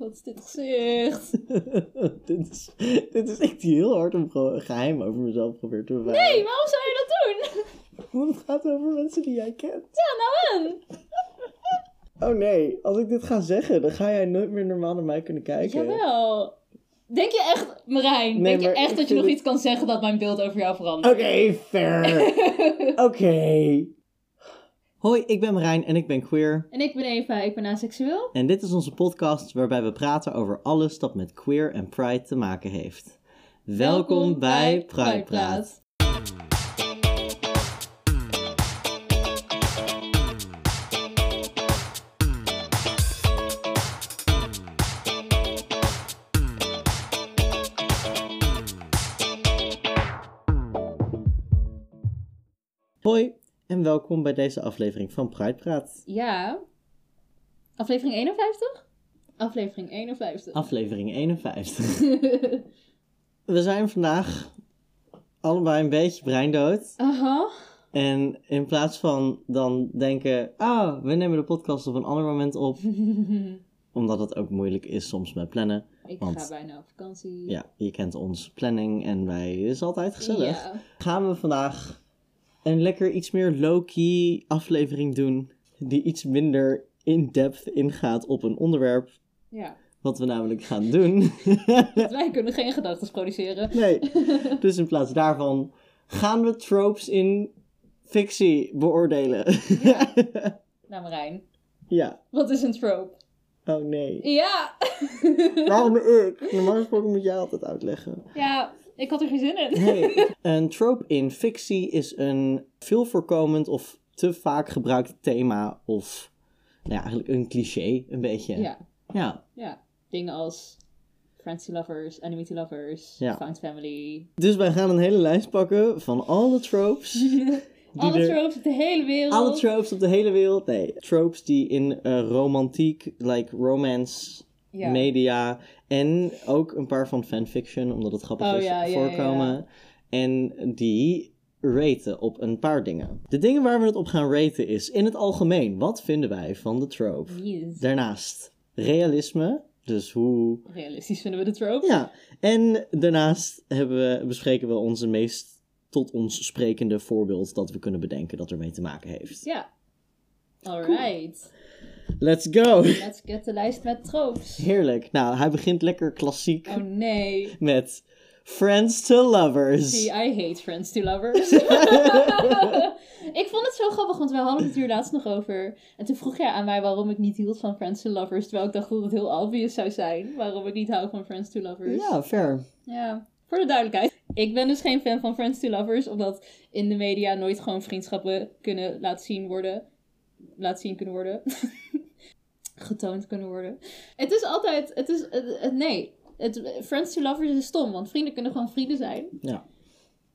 Wat is dit gezicht? dit, is, dit is echt heel hard om geheim over mezelf proberen te bewaren. Nee, waarom zou je dat doen? Want het gaat over mensen die jij kent. Ja, nou en. Oh nee, als ik dit ga zeggen, dan ga jij nooit meer normaal naar mij kunnen kijken. Jawel. Denk je echt, Marijn, Nee, denk je echt dat je nog het- iets kan zeggen dat mijn beeld over jou verandert? Oké, fair. Oké. Hoi, ik ben Marijn en ik ben queer. En ik ben Eva, ik ben aseksueel. En dit is onze podcast waarbij we praten over alles dat met queer en pride te maken heeft. Welkom, bij Pride Praat. Hoi en welkom bij deze aflevering van Pride Praat. Ja. Aflevering 51? Aflevering 51. Aflevering 51. We zijn vandaag allebei een beetje breindood. Aha. En in plaats van dan denken, ah, we nemen de podcast op een ander moment op. Omdat het ook moeilijk is soms met plannen. ik Want- ga bijna op vakantie. Ja, je kent ons planning en wij is altijd gezellig. Ja. Gaan we vandaag een lekker iets meer low-key aflevering doen. Die iets minder in-depth ingaat op een onderwerp. ja. Wat we namelijk gaan doen. Wij kunnen geen gedachten produceren. nee. Dus in plaats daarvan gaan we tropes in fictie beoordelen. Nou Marijn, ja. wat is een trope? Oh nee. Ja. Waarom ik? Normaal gesproken moet jij altijd uitleggen. ja, ik had er geen zin in. Een trope in fictie is een veel voorkomend of te vaak gebruikt thema of nou ja, eigenlijk een cliché een beetje. Ja, Ja. ja. Dingen als to Lovers, Enemy Lovers, Ja. Found Family. Dus wij gaan een hele lijst pakken van alle tropes. Alle er- tropes op de hele wereld. Alle tropes op de hele wereld. Nee, tropes die in eh, romantiek, like romance, Ja. media en ook een paar van fanfiction, omdat het grappig Oh, is, ja, voorkomen. En die raten op een paar dingen. De dingen waar we het op gaan raten is in het algemeen, wat vinden wij van de trope? Yes. Daarnaast realisme, dus hoe... Realistisch vinden we de trope. Ja, en daarnaast hebben we, bespreken we onze meest tot ons sprekende voorbeeld dat we kunnen bedenken dat ermee te maken heeft. Ja. Alright. Let's go! Let's get de lijst met tropes. Heerlijk. Nou, hij begint lekker klassiek Oh nee. met Friends to Lovers. See, I hate Friends to Lovers. ik vond het zo grappig, want wij hadden het hier laatst nog over. En toen vroeg jij aan mij waarom ik niet hield van Friends to Lovers. Terwijl ik dacht dat het heel obvious zou zijn waarom ik niet hou van Friends to Lovers. Ja, fair. Ja, voor de duidelijkheid. Ik ben dus geen fan van Friends to Lovers, omdat in de media nooit gewoon vriendschappen kunnen laten zien worden. Laten zien kunnen worden. Getoond kunnen worden. Het is altijd, het is, het- het- nee. Het, Friends to Lovers is stom, want vrienden kunnen gewoon vrienden zijn. Ja.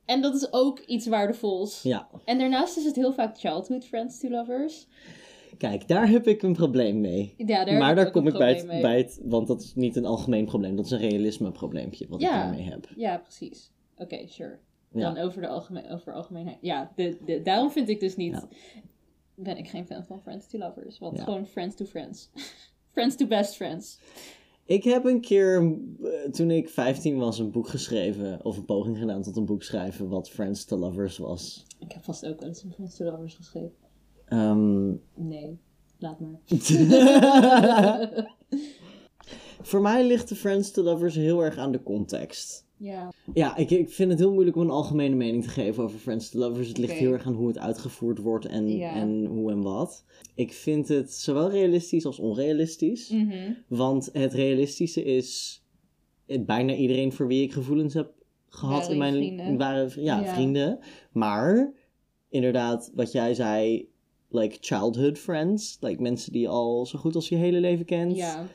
En dat is ook iets waardevols. Ja. En daarnaast is het heel vaak childhood Friends to Lovers. Kijk, daar heb ik een probleem mee. Ja, daar maar daar kom ik bij het, bij het, want dat is niet een algemeen probleem, dat is een realisme probleempje wat ik daarmee heb. Ja, precies. Oké, sure. Ja. Dan over de algemeen, over algemeenheid. Ja, de, de, daarom vind ik dus niet. Ben ik geen fan van Friends to Lovers. Want Ja. gewoon Friends to Friends. friends to best friends. Ik heb een keer, eh, toen ik 15 was, een boek geschreven, of een poging gedaan tot een boek schrijven, wat Friends to Lovers was. Ik heb vast ook wel eens een Friends to Lovers geschreven. Ehm, Nee, laat maar. voor mij ligt de Friends to Lovers heel erg aan de context. Ja, Ja, ik, ik vind het heel moeilijk om een algemene mening te geven over Friends to Lovers. Het ligt heel erg aan hoe het uitgevoerd wordt en, Ja. en hoe en wat. Ik vind het zowel realistisch als onrealistisch. Mhm. Want het realistische is... eh, Bijna iedereen voor wie ik gevoelens heb gehad Waren in mijn... vrienden. Waren ja, Ja. vrienden. Maar inderdaad, wat jij zei... Like childhood friends. Like mensen die al zo goed als je hele leven kent. ja,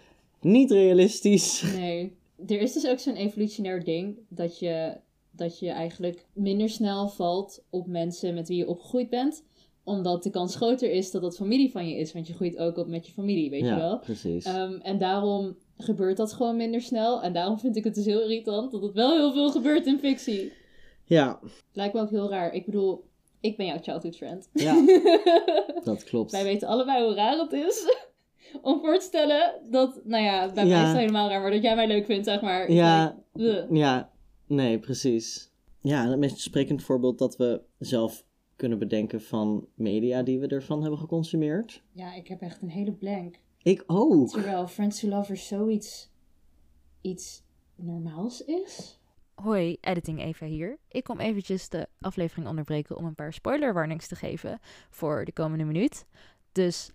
Niet realistisch. nee. Er is dus ook zo'n evolutionair ding dat je, dat je eigenlijk minder snel valt op mensen met wie je opgegroeid bent. Omdat de kans groter is dat dat familie van je is. Want je groeit ook op met je familie, weet je ja, wel. precies. Ehm, en daarom gebeurt dat gewoon minder snel. En daarom vind ik het dus heel irritant dat het wel heel veel gebeurt in fictie. ja, Lijkt me ook heel raar. Ik bedoel, ik ben jouw childhood friend. ja, dat klopt. Wij weten allebei hoe raar het is om voor te stellen dat, nou ja, bij mij is het helemaal raar, maar dat jij mij leuk vindt, zeg maar. Ja. Like. Ja, nee, precies. Ja, het meest sprekend voorbeeld dat we zelf kunnen bedenken van media die we ervan hebben geconsumeerd. ja, ik heb echt een hele blank. Ik ook. Terwijl Friends to Lovers zoiets iets normaals is. Hoi, editing Eva hier. Ik kom eventjes de aflevering onderbreken om een paar spoiler warnings te geven voor de komende minuut. Dus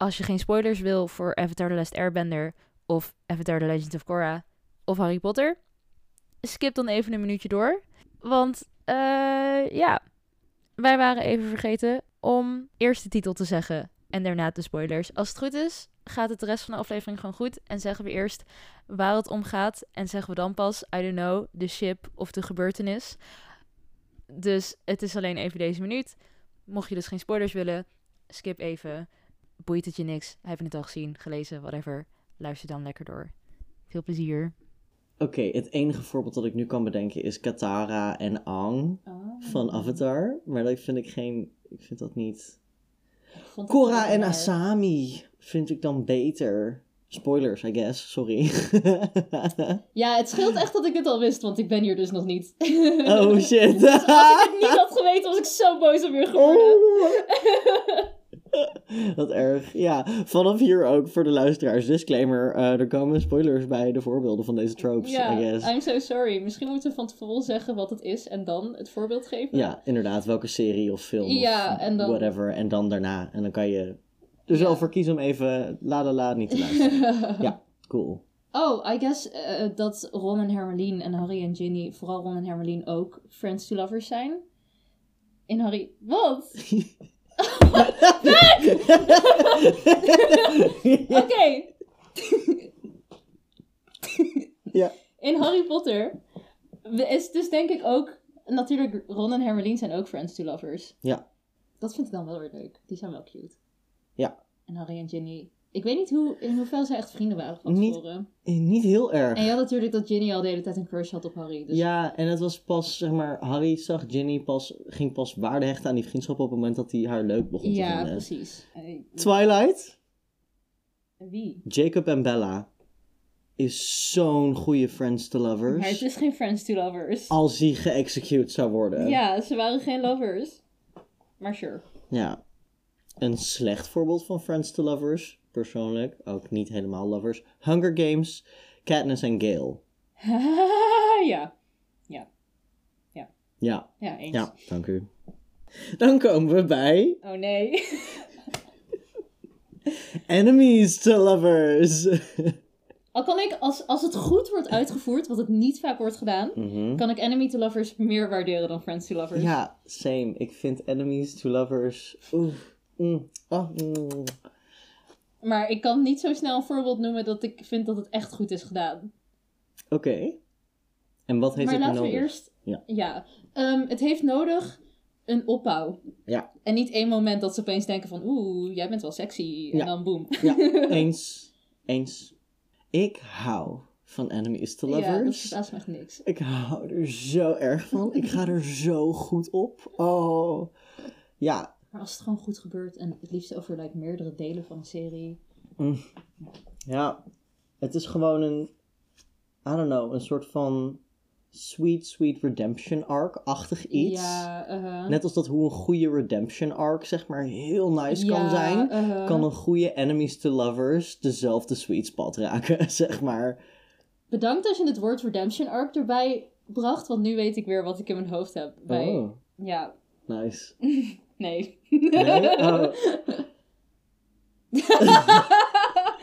als je geen spoilers wil voor Avatar The Last Airbender of Avatar The Legend of Korra of Harry Potter, skip dan even een minuutje door. Want eh, ja, wij waren even vergeten om eerst de titel te zeggen en daarna de spoilers. Als het goed is, gaat het de rest van de aflevering gewoon goed en zeggen we eerst waar het om gaat. En zeggen we dan pas, I don't know, de ship of de gebeurtenis. Dus het is alleen even deze minuut. Mocht je dus geen spoilers willen, skip even. Boeit het je niks? Heb je het al gezien, gelezen, whatever. Luister dan lekker door. Veel plezier. Oké, het enige voorbeeld dat ik nu kan bedenken is Katara en Aang Oh. van Avatar. Maar dat vind ik geen... Ik vind dat niet... Het Korra en. Asami vind ik dan beter. Spoilers, I guess. Sorry. Ja, het scheelt echt dat ik dit al wist, want ik ben hier dus nog niet. oh shit. Dus als ik het niet had geweten, was ik zo boos op je geworden. Oh. Wat erg. Ja, vanaf hier ook voor de luisteraars. Disclaimer, eh, er komen spoilers bij de voorbeelden van deze tropes, Ja, I guess. I'm so sorry. Misschien moeten we van tevoren zeggen wat het is en dan het voorbeeld geven. Ja, inderdaad. Welke serie of film Ja, of en dan- whatever. En dan daarna. En dan kan je er zelf Ja. voor kiezen om even la la la niet te luisteren. ja, cool. Oh, I guess eh, dat Ron en Hermeline en Harry en Ginny, vooral Ron en Hermeline ook friends to lovers zijn. In Harry... Wat? Oké. ja. In Harry Potter is dus denk ik ook... Natuurlijk, Ron en Hermeline zijn ook friends to lovers. Ja. Dat vind ik dan wel weer leuk. Die zijn wel cute. Ja. En Harry en Ginny... Ik weet niet hoe, in hoeverre zij echt vrienden waren van Niet- tevoren. Eh, Niet heel erg. En je had natuurlijk dat Ginny al de hele tijd een crush had op Harry. Dus Ja, en het was pas, zeg maar, Harry zag Ginny pas, ging pas waarde hechten aan die vriendschap op het moment dat hij haar leuk begon te ja vinden. precies. Eh, Twilight, Wie? Jacob en Bella is zo'n goede friends to lovers. Maar het is geen friends to lovers. Als hij geëxecute zou worden. Ja, ze waren geen lovers. Maar sure. Ja. Een slecht voorbeeld van friends to lovers, persoonlijk, ook niet helemaal lovers. Hunger Games, Katniss en Gale. ja. Ja, Ja, eens. ja, dank u. Dan komen we bij Oh nee. Enemies to Lovers. Al kan ik, als, als het goed wordt uitgevoerd, wat het niet vaak wordt gedaan, Mhm. kan ik enemy to lovers meer waarderen dan friends to lovers. Ja, same. Ik vind Enemies to Lovers. Oeh. Mm. Oh, mm. Maar ik kan niet zo snel een voorbeeld noemen dat ik vind dat het echt goed is gedaan. Oké. En wat heeft maar het laten nodig? we eerst. Ja. Ehm, het heeft nodig een opbouw. Ja. En niet één moment dat ze opeens denken van oeh, jij bent wel sexy. En Ja. dan boem. Ja, eens. Eens. Ik hou van Enemies to Ja, dat Lovers. verbaast me echt niks. ik hou er zo erg van. Ik ga er zo goed op. Oh. Ja. Maar als het gewoon goed gebeurt en het liefst over like, meerdere delen van een serie. Ja. Het is gewoon een... I don't know. Een soort van... Sweet, sweet redemption arc-achtig iets. Ja, uh-huh. Net als dat hoe een goede redemption arc, zeg maar, heel nice kan zijn. uh-huh. Kan een goede enemies to lovers dezelfde sweet spot raken, zeg maar. Bedankt dat je het woord redemption arc erbij bracht, want nu weet ik weer wat ik in mijn hoofd heb. Bij... Oh, Ja, nice. nee. Nee? Oh.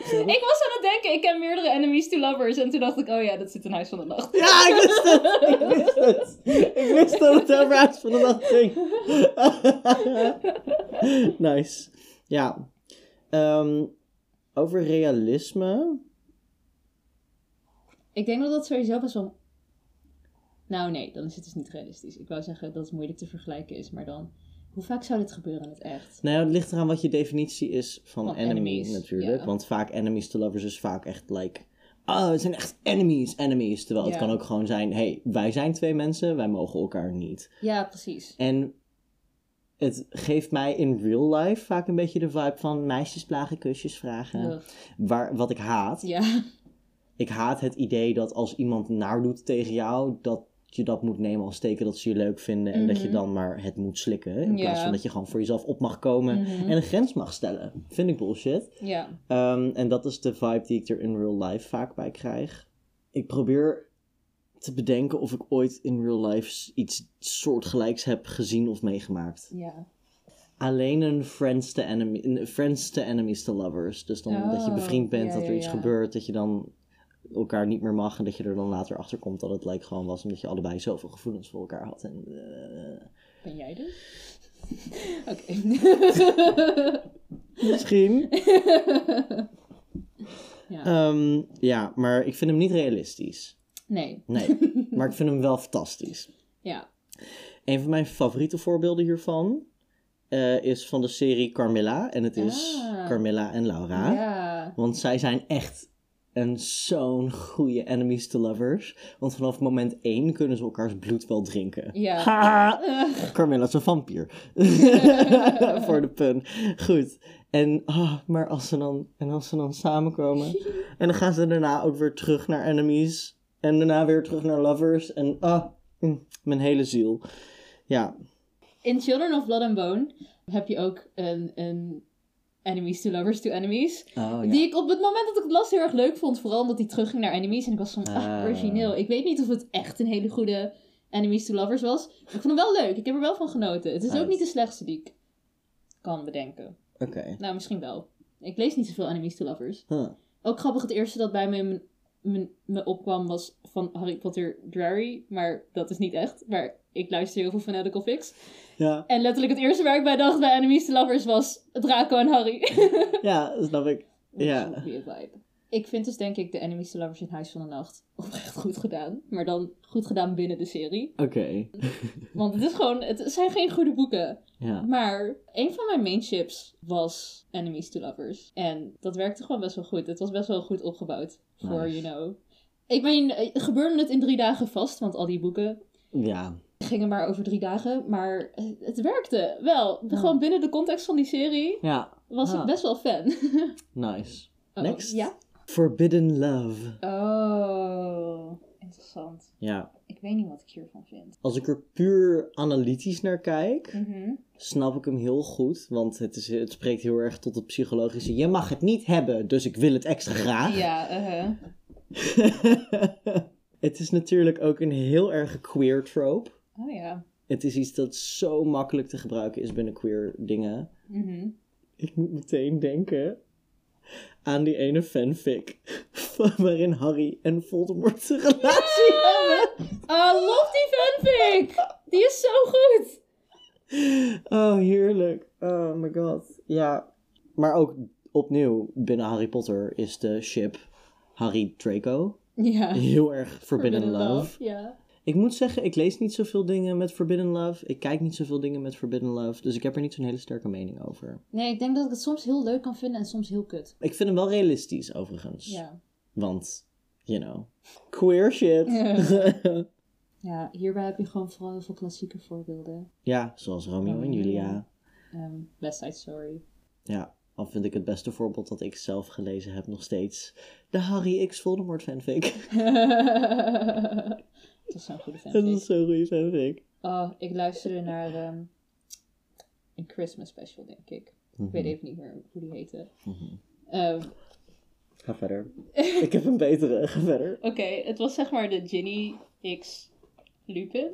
ik was aan het denken, ik ken meerdere enemies to lovers. En toen dacht ik, oh ja, dat zit in Huis van de Nacht. Ja, ik wist het! Ik wist het! Ik wist dat het over Huis van de Nacht ging. nice. Ja. Ehm, over realisme. Ik denk dat dat sowieso best wel... Nou nee, dan is het dus niet realistisch. Ik wou zeggen dat het moeilijk te vergelijken is, maar dan... Hoe vaak zou dit gebeuren in het echt? Nou ja, het ligt eraan wat je definitie is van, Van enemy enemies, natuurlijk. ja. Want vaak enemies to lovers is vaak echt like... Oh, het zijn echt enemies, enemies. Terwijl het kan ook gewoon zijn... hey, wij zijn twee mensen, wij mogen elkaar niet. Ja, precies. En het geeft mij in real life vaak een beetje de vibe van meisjes plagen, kusjes vragen. Ugh. Waar, wat ik haat. Ja. Ik haat het idee dat als iemand naar doet tegen jou, dat je dat moet nemen als teken dat ze je leuk vinden. En dat je Mhm. dan maar het moet slikken. In plaats van dat je gewoon voor jezelf op mag komen Mhm. en een grens mag stellen. Vind ik bullshit. Ja. Ehm, en dat is de vibe die ik er in real life vaak bij krijg. Ik probeer te bedenken of ik ooit in real life iets soortgelijks heb gezien of meegemaakt. Ja. Alleen een friends to, enemy, friends to enemies to lovers. Dus dan dat je Oh, bevriend bent, dat er iets gebeurt, dat je dan elkaar niet meer mag en dat je er dan later achter komt dat het like gewoon was omdat je allebei zoveel gevoelens voor elkaar had. En, eh, Ben jij dus? Oké. misschien. ja. Ehm, ja, maar ik vind hem niet realistisch. Nee. Nee, maar ik vind hem wel fantastisch. Ja. Een van mijn favoriete voorbeelden hiervan eh, is van de serie Carmilla. En het is Ah. Carmilla en Laura. Ja. Want zij zijn echt een zo'n goede enemies to lovers. Want vanaf moment 1 kunnen ze elkaars bloed wel drinken. Ja. Ha! Carmilla is een vampier. Voor de pun. Goed. En, ah, maar als ze, dan, en als ze dan samenkomen. En dan gaan ze daarna ook weer terug naar enemies. En daarna weer terug naar lovers. En ah, mm, mijn hele ziel. Ja, In Children of Blood and Bone heb je ook een, een enemies to lovers to enemies. oh, Die ik op het moment dat ik het las heel erg leuk vond. Vooral omdat hij terugging naar enemies. En ik was van, ah, Ah. origineel. Ik weet niet of het echt een hele goede enemies to lovers was. Maar ik vond hem wel leuk. Ik heb er wel van genoten. Het is ook niet de slechtste die ik kan bedenken. Oké. Nou, misschien wel. Ik lees niet zoveel enemies to lovers. Huh. Ook grappig, het eerste dat bij me, me, me, me opkwam was van Harry Potter Drary. Maar dat is niet echt. Maar ik luister heel veel Fanatical Fix. Ja, En letterlijk het eerste waar ik bij dacht bij Enemies to Lovers was Draco en Harry. ja, dat snap ik. Ja. een goede vibe. Ik vind dus denk ik de Enemies to Lovers in Huis van de Nacht oprecht goed gedaan. Maar dan goed gedaan binnen de serie. Oké. Want het is gewoon, het zijn geen goede boeken. Ja. Maar een van mijn main ships was Enemies to Lovers. En dat werkte gewoon best wel goed. Het was best wel goed opgebouwd. Voor, Nice. you know. Ik meen, eh, gebeurde het in drie dagen vast. Want al die boeken Ja. gingen maar over drie dagen. Maar het- het werkte wel. Gewoon binnen de context van die serie Ja. was Ah. ik best wel fan. Nice. Oh, Next. Ja? Forbidden Love. Oh, interessant. Ja. Ik weet niet wat ik hiervan vind. Als ik er puur analytisch naar kijk, Mhm. snap ik hem heel goed. Want het, is, het spreekt heel erg tot het psychologische. Je mag het niet hebben, dus ik wil het extra graag. Ja, uh het is natuurlijk ook een heel erg queer trope. Oh ja. Het is iets dat zo makkelijk te gebruiken is binnen queer dingen. Mhm. Ik moet meteen denken aan die ene fanfic. Waarin Harry en Voldemort een relatie hebben. Oh, love die fanfic! Die is zo goed! Oh, heerlijk. Oh my god. Ja. Maar ook opnieuw binnen Harry Potter is de ship Harry Draco. Ja. Heel erg Forbidden, Love. Ja. Ik moet zeggen, ik lees niet zoveel dingen met Forbidden Love. Ik kijk niet zoveel dingen met Forbidden Love. Dus ik heb er niet zo'n hele sterke mening over. Nee, ik denk dat ik het soms heel leuk kan vinden en soms heel kut. Ik vind hem wel realistisch, overigens. Ja. Want, you know, queer shit. Ja. Ja, hierbij heb je gewoon vooral heel veel klassieke voorbeelden. ja, zoals Romeo en Julia. Ehm West Side Story. Ja, al vind ik het beste voorbeeld dat ik zelf gelezen heb nog steeds. De Harry X Voldemort fanfic. dat is zo'n goede Dat fanfic. is zo'n goede fanfic. Oh, ik luisterde naar ehm, een Christmas special, denk ik. Ik weet even niet meer hoe die heette. Mhm. Ehm, Ga verder. ik heb een betere. Ga verder. Oké, het was zeg maar de Ginny X Lupin.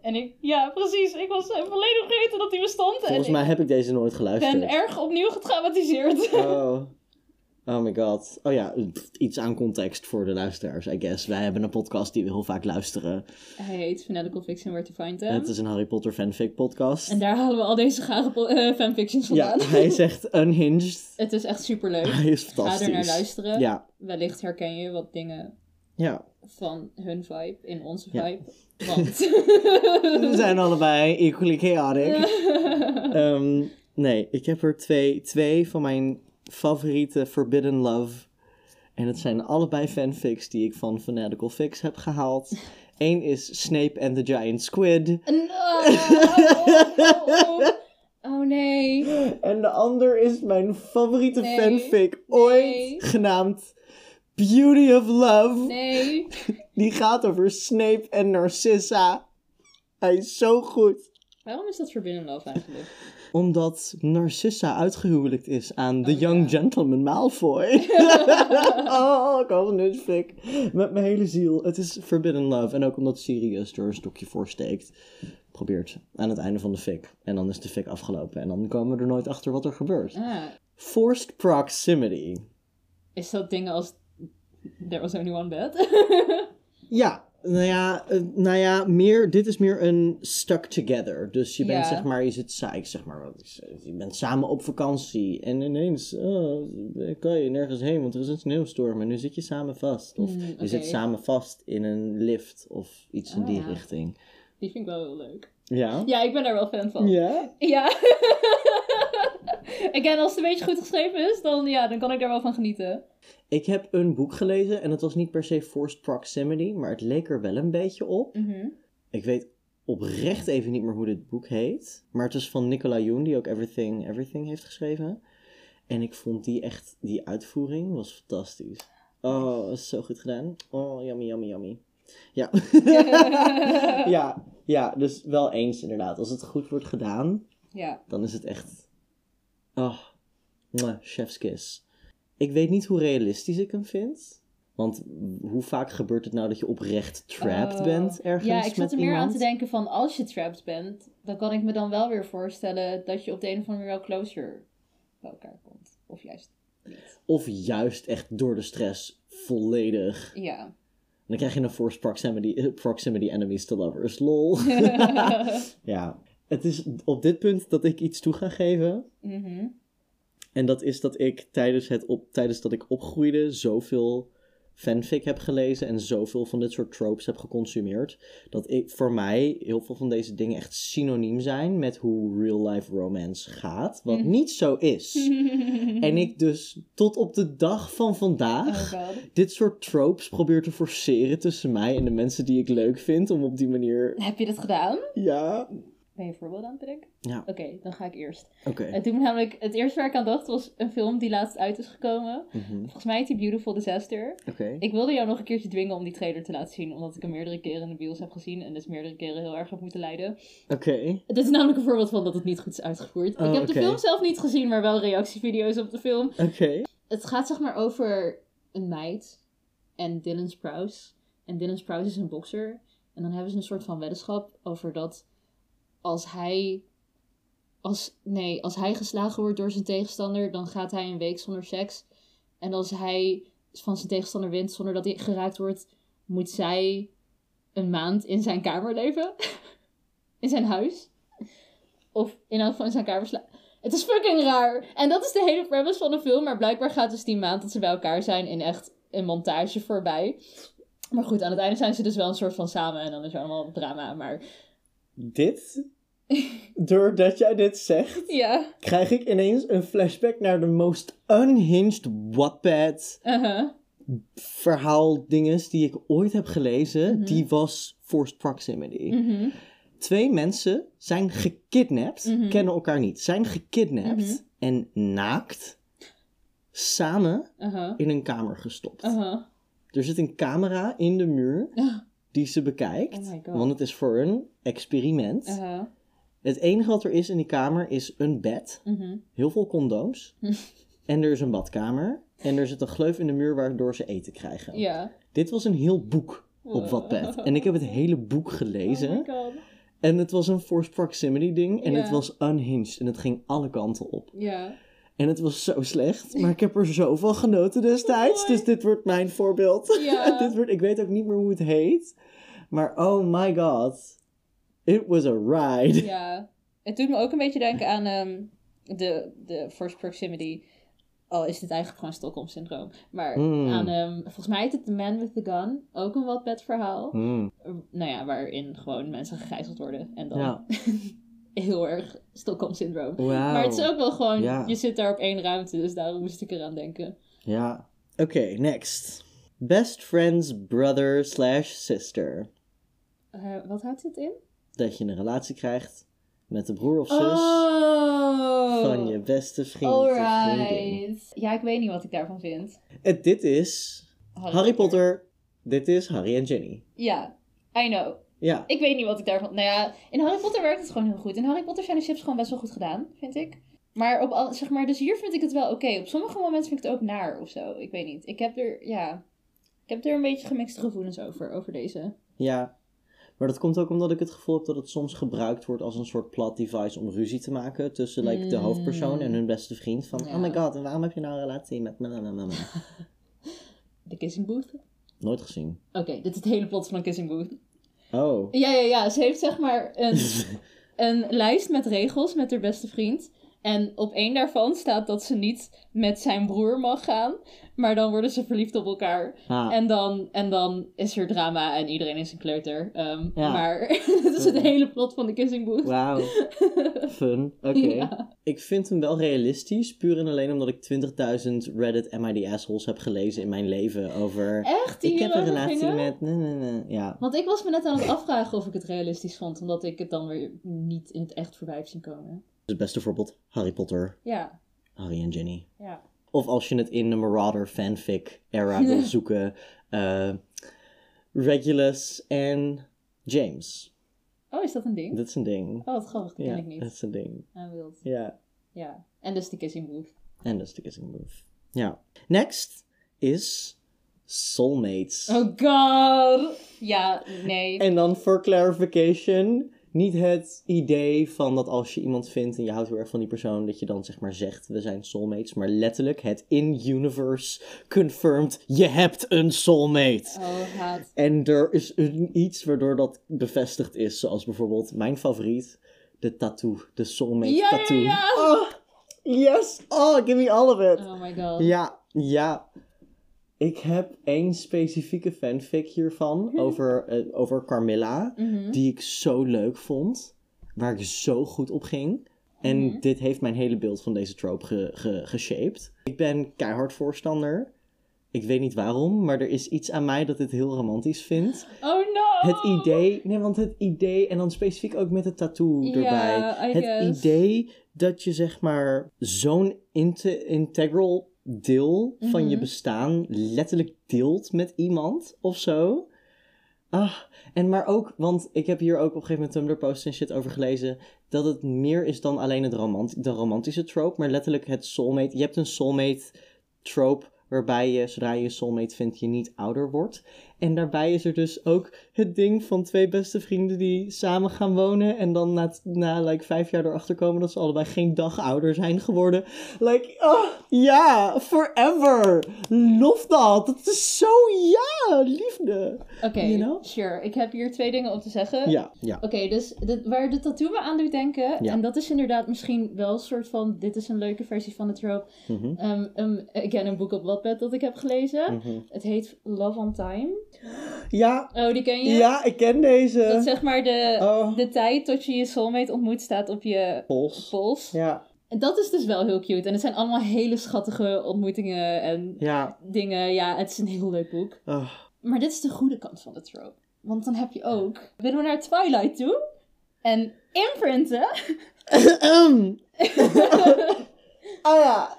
En ik, ja, precies. Ik was eh, volledig vergeten dat die bestond. Volgens en mij heb ik deze nooit ik geluisterd. ben erg opnieuw getraumatiseerd. Oh. Oh my god. Oh ja, iets aan context voor de luisteraars, I guess. Wij hebben een podcast die we heel vaak luisteren. Hij heet Fanatical Fiction Where to Find Them. Het is een Harry Potter fanfic podcast. En daar halen we al deze gare eh, fanfictions vandaan. Ja, hij is echt unhinged. Het is echt super leuk. Hij is Ga fantastisch. er naar luisteren. Ja, Wellicht herken je wat dingen ja. van hun vibe in onze Ja. vibe. Want. We zijn allebei equally chaotic. Ehm, nee, ik heb er twee, twee van mijn favoriete Forbidden Love. En het zijn allebei fanfics die ik van Fanatical Fix heb gehaald. Eén is Snape and the Giant Squid. Oh, oh, oh, oh. Oh, nee. En de ander is mijn favoriete Nee. fanfic ooit, Nee. genaamd Beauty of Love. Nee. Die gaat over Snape en Narcissa. Hij is zo goed. Waarom is dat Forbidden Love eigenlijk? Omdat Narcissa uitgehuwelijkt is aan de Oh, Young ja. Gentleman Malfoy. oh, ik hou van deze fic. Met mijn hele ziel. Het is Forbidden Love. En ook omdat Sirius er een stokje voor steekt. Probeert aan het einde van de fic. En dan is de fic afgelopen. En dan komen we er nooit achter wat er gebeurt. Ah, Forced proximity. is dat dingen als There was only one bed? Ja, nou ja, eh, nou ja meer, dit is meer een stuck together. Dus je bent Ja. zeg maar, je zit sa- ik zeg maar, je bent samen op vakantie en ineens oh, kan je nergens heen, want er is een sneeuwstorm en nu zit je samen vast. Of Hmm, je zit samen vast in een lift of iets in die ja. richting. Die vind ik wel heel leuk. Ja? Ja, ik ben daar wel fan van. Ja? Ja. Again, als het een beetje goed geschreven is, dan, ja, dan kan ik daar wel van genieten. Ik heb een boek gelezen en het was niet per se forced proximity, maar het leek er wel een beetje op. Mhm. Ik weet oprecht even niet meer hoe dit boek heet. Maar het is van Nicola Yoon, die ook Everything, Everything heeft geschreven. En ik vond die echt, die uitvoering was fantastisch. Oh, is zo goed gedaan. Oh, yummy, yummy, yummy. Ja. ja, ja, dus wel eens inderdaad. Als het goed wordt gedaan, Ja. dan is het echt... Oh, chef's kiss. Ik weet niet hoe realistisch ik hem vind. Want hoe vaak gebeurt het nou dat je oprecht trapped Oh. bent ergens Ja, ik zat er meer aan te denken van als je trapped bent, dan kan ik me dan wel weer voorstellen dat je op de een of andere manier wel closer bij elkaar komt. Of juist niet. Of juist echt door de stress volledig. Ja. Dan krijg je een forced proximity, proximity enemies to lovers. Lol. ja. Het is op dit punt dat ik iets toe ga geven. Mhm. En dat is dat ik tijdens, het op, tijdens dat ik opgroeide zoveel fanfic heb gelezen en zoveel van dit soort tropes heb geconsumeerd. Dat ik voor mij heel veel van deze dingen echt synoniem zijn met hoe real life romance gaat. Wat Mhm. niet zo is. En ik dus tot op de dag van vandaag Oh dit soort tropes probeer te forceren tussen mij en de mensen die ik leuk vind. Om op die manier. Heb je dat gedaan? Ja. Ben je een voorbeeld aan het bedenken? Ja, Oké, dan ga ik eerst. oké. Het doet me namelijk, het eerste waar ik aan dacht was een film die laatst uit is gekomen. Mhm, Volgens mij heet die Beautiful Disaster. Oké. Ik wilde jou nog een keertje dwingen om die trailer te laten zien, omdat ik hem meerdere keren in de bios heb gezien en dus meerdere keren heel erg heb moeten lijden. Oké. Dit is namelijk een voorbeeld van dat het niet goed is uitgevoerd. Oh, ik heb de film zelf niet gezien, maar wel reactievideo's op de film. Oké. Het gaat zeg maar over een meid en Dylan Sprouse. En Dylan Sprouse is een bokser. En dan hebben ze een soort van weddenschap over dat als hij, als, nee, als hij geslagen wordt door zijn tegenstander, dan gaat hij een week zonder seks. En als hij van zijn tegenstander wint zonder dat hij geraakt wordt, moet zij een maand in zijn kamer leven. in zijn huis. Of in elk in zijn kamer slapen. Het is fucking raar. En dat is de hele premise van de film. Maar blijkbaar gaat dus die maand dat ze bij elkaar zijn in echt een montage voorbij. Maar goed, aan het einde zijn ze dus wel een soort van samen. En dan is er allemaal drama. Maar Dit, doordat jij dit zegt, ja. krijg ik ineens een flashback naar de most unhinged Wattpad Uh-huh. verhaal dinges die ik ooit heb gelezen. Mhm. Die was Forced Proximity. Mhm. Twee mensen zijn gekidnapt, Mhm. kennen elkaar niet, zijn gekidnapt en naakt samen Uh-huh. in een kamer gestopt. Uh-huh. Er zit een camera in de muur die ze bekijkt, Oh want het is voor een experiment. Het enige wat er is in die kamer is een bed, Mhm. heel veel condooms en er is een badkamer en er zit een gleuf in de muur waardoor ze eten krijgen. Ja. Dit was een heel boek op Wattpad en ik heb het hele boek gelezen. Oh. En het was een forced proximity ding. En Ja. het was unhinged. En het ging alle kanten op. Ja. En het was zo slecht. Maar ik heb er zo van genoten destijds. Dus dit wordt mijn voorbeeld. Ja. dit wordt, ik weet ook niet meer hoe het heet. Maar oh my god. It was a ride. Ja. Het doet me ook een beetje denken aan ehm, de, de First Proximity. Al is dit eigenlijk gewoon Stockholm Syndroom. Maar Mm. aan, ehm, volgens mij heet het The Man with the Gun. Ook een Wattpad verhaal. Hmm. Nou ja, waarin gewoon mensen gegijzeld worden. En dan Ja. heel erg Stockholm Syndroom. Wauw. Maar het is ook wel gewoon, Ja. je zit daar op één ruimte. Dus daarom moest ik eraan denken. Ja. Oké, next. Best friend's brother slash sister. Eh, wat houdt dit in? Dat je een relatie krijgt met de broer of zus Oh! van je beste vriend of vriendin. Alright. Ja, ik weet niet wat ik daarvan vind. En dit is Harry Potter. Dit is Harry en Ginny. Ja, I know. Ja. Ik weet niet wat ik daarvan... Nou ja, in Harry Potter werkt het gewoon heel goed. In Harry Potter zijn de chips gewoon best wel goed gedaan, vind ik. Maar op al, zeg maar, dus hier vind ik het wel oké. Op sommige momenten vind ik het ook naar of zo. Ik weet niet. Ik heb er, ja... Ik heb er een beetje gemixte gevoelens over, over deze. Ja. Maar dat komt ook omdat ik het gevoel heb dat het soms gebruikt wordt als een soort plot device om ruzie te maken tussen like, de Mm. hoofdpersoon en hun beste vriend. Van, Ja. oh my god, en waarom heb je nou een relatie met me? De Kissing Booth. Nooit gezien. Oké, dit is het hele plot van een Kissing Booth. Oh. Ja, ja, ja. Ze heeft zeg maar een, een lijst met regels met haar beste vriend. En op één daarvan staat dat ze niet met zijn broer mag gaan. Maar dan worden ze verliefd op elkaar. Ah. En, dan, en dan is er drama en iedereen is een kleuter. Ehm, Ja. Maar het is het hele plot van de Kissing Booth. Wauw. Fun. Oké. Ja. Ik vind hem wel realistisch, puur en alleen omdat ik 20.000 Reddit MID assholes heb gelezen in mijn leven over... Echt? Die ik heb een relatie gingen? met... Nee, nee, nee. Ja. Want ik was me net aan het afvragen of ik het realistisch vond. Omdat ik het dan weer niet in het echt voorbij heb zien komen. Dus het beste voorbeeld, Harry Potter, Ja, Harry en Ginny. ja. Of als je het in de Marauder fanfic era wil zoeken, eh, Regulus en James. Oh, is dat een ding? Dat is een ding. Oh, wat grappig. Dat Ja, ken ik niet. dat is een ding. Ah, wild. Ja, Ja. En dus de Kissing Booth. en is de kissing move. Ja. Next is Soulmates. Oh god! Ja, nee. En dan voor clarification, niet het idee van dat als je iemand vindt en je houdt heel erg van die persoon, dat je dan zeg maar zegt we zijn soulmates, maar letterlijk het in-universe confirmed, je hebt een soulmate. Oh, haat. En er is een, iets waardoor dat bevestigd is, zoals bijvoorbeeld mijn favoriet, de tattoo, de soulmate Ja, ja, tattoo. ja. Oh, yes! Oh, give me all of it! Oh my god. Ja, ja. Ik heb één specifieke fanfic hiervan over, eh, over Carmilla, Mhm. die ik zo leuk vond, waar ik zo goed op ging. En Mhm. dit heeft mijn hele beeld van deze trope ge, ge, geshaped. Ik ben keihard voorstander. Ik weet niet waarom, maar er is iets aan mij dat dit heel romantisch vindt. Oh no! Het idee, nee, want het idee, en dan specifiek ook met het tattoo erbij. Het guess. idee dat je zeg maar zo'n inte- integral deel van je Mhm. bestaan letterlijk deelt met iemand of zo. Ah, en maar ook, want ik heb hier ook op een gegeven moment Tumblr posts en shit over gelezen, dat het meer is dan alleen het romant de romantische trope, maar letterlijk het soulmate. Je hebt een soulmate trope waarbij je, zodra je je soulmate vindt, je niet ouder wordt. En daarbij is er dus ook het ding van twee beste vrienden die samen gaan wonen en dan na, na like, vijf jaar erachter komen dat ze allebei geen dag ouder zijn geworden. Like, oh, ja, forever. Lof dat. Dat is zo, ja, liefde. Oké, You know? sure. Ik heb hier twee dingen op te zeggen. Ja, ja. Oké, dus de, waar de tattoo me aan doet denken, Ja. en dat is inderdaad misschien wel een soort van, dit is een leuke versie van de trope. Mhm, Um, um, again, een boek op Wattpad dat ik heb gelezen. mhm. Het heet Love on Time. Ja, Oh, die ken je? ja, ik ken deze. Dat zeg maar de, Oh. de tijd tot je je soulmate ontmoet staat op je Pols. pols. Ja, En dat is dus wel heel cute. En het zijn allemaal hele schattige ontmoetingen en ja. dingen. Ja, het is een heel leuk boek. Oh. Maar dit is de goede kant van de trope. Want dan heb je ook... Willen we naar Twilight toe? En imprinten. Ah ja.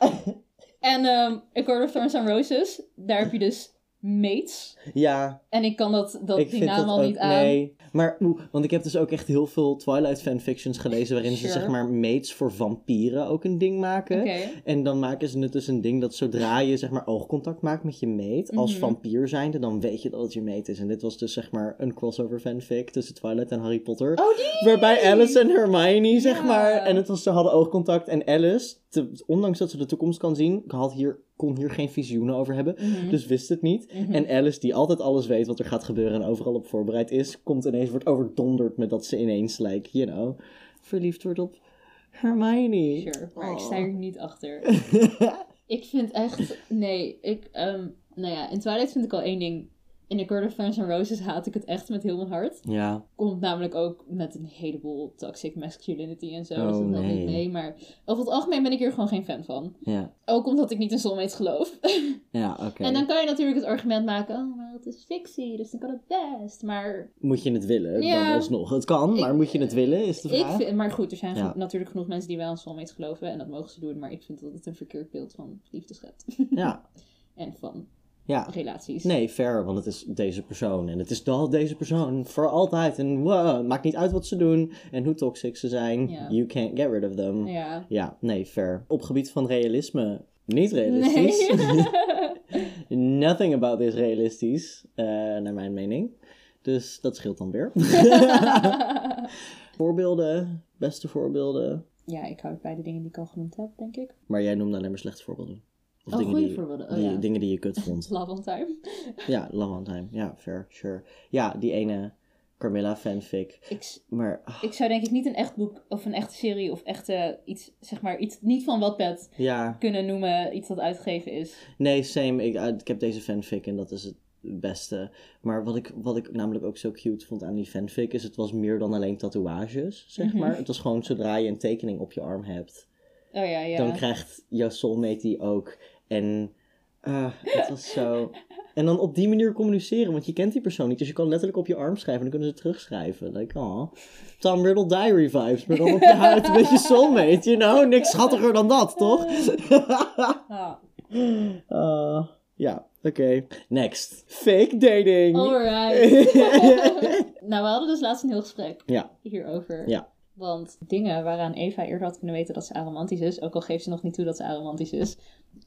En um, A Court of Thorns and Roses. Daar heb je dus mates. Ja, En ik kan dat, dat ik die naam al niet aan. Nee, maar oeh, want ik heb dus ook echt heel veel Twilight fanfictions gelezen waarin ze zeg maar mates voor vampieren ook een ding maken. En dan maken ze het dus een ding dat zodra je zeg maar oogcontact maakt met je mate, als Mhm. vampier zijnde, dan weet je dat het je mate is. En dit was dus zeg maar een crossover fanfic tussen Twilight en Harry Potter. Oh, die! Waarbij Alice en Hermione, zeg Ja. maar. En het was, ze hadden oogcontact. En Alice, te- ondanks dat ze de toekomst kan zien, had hier, kon hier geen visioenen over hebben. Mhm. Dus wist het niet. Mhm. En Alice, die altijd alles weet wat er gaat gebeuren en overal op voorbereid is, komt ineens, wordt overdonderd met dat ze ineens, like, you know, verliefd wordt op Hermione. Sure, maar ik Oh. sta er niet achter. ik vind echt... Nee, ik... ehm, nou ja, in Twilight vind ik al één ding. In The Court of Thorns and Roses haat ik het echt met heel mijn hart. ja, Komt namelijk ook met een heleboel toxic masculinity en zo. Oh, dus dat nee. niet mee. Maar over het algemeen ben ik hier gewoon geen fan van. ja, Ook omdat ik niet in soulmates geloof. ja, oké. En dan kan je natuurlijk het argument maken... Oh, maar wereld is fictie, dus dan kan het best. Maar Moet je het willen, Ja. dan alsnog. Het kan, maar Ik- moet je het willen, is de ik vraag. vind, maar goed, er zijn Ja. natuurlijk genoeg mensen die wel in soulmates geloven en dat mogen ze doen. Maar ik vind dat het een verkeerd beeld van liefde schept. Ja, en van ja. relaties. Nee, fair, want het is deze persoon. En het is al deze persoon voor altijd. En wow, het maakt niet uit wat ze doen en hoe toxic ze zijn. You can't get rid of them. Ja. Ja, nee, fair. Op gebied van realisme, niet realistisch. Nee. Nothing about this realistisch, eh, naar mijn mening. Dus dat scheelt dan weer. voorbeelden, beste voorbeelden. ja, ik hou bij de dingen die ik al genoemd heb, denk ik. Maar jij noemde alleen maar slechte voorbeelden. Of Oh, dingen die, voorbeelden. Oh, die- ja. Dingen die je kut vond. Love on time. ja, long on time. Ja, fair, sure. Ja, die ene Carmilla fanfic. Ik, Maar ah, ik zou denk ik niet een echt boek of een echte serie of echte iets, zeg maar, iets niet van Wattpad ja, kunnen noemen, iets dat uitgegeven is. nee, same. Ik, eh, ik heb deze fanfic en dat is het beste. Maar wat ik, wat ik namelijk ook zo cute vond aan die fanfic is, het was meer dan alleen tatoeages, zeg Mhm. maar. Het was gewoon zodra je een tekening op je arm hebt, Oh ja, ja. dan krijgt jouw soulmate die ook. En ah, het was zo... En dan op die manier communiceren, want je kent die persoon niet. Dus je kan letterlijk op je arm schrijven en dan kunnen ze terugschrijven. Like, oh, Tom Riddle Diary vibes, maar dan op je huid een beetje soulmate, you know? Niks schattiger dan dat, toch? Ah, ja, oké. Next. Fake dating. alright. nou, we hadden dus laatst een heel gesprek Ja. hierover. Ja. Want dingen waaraan Eva eerder had kunnen weten dat ze aromantisch is, ook al geeft ze nog niet toe dat ze aromantisch is.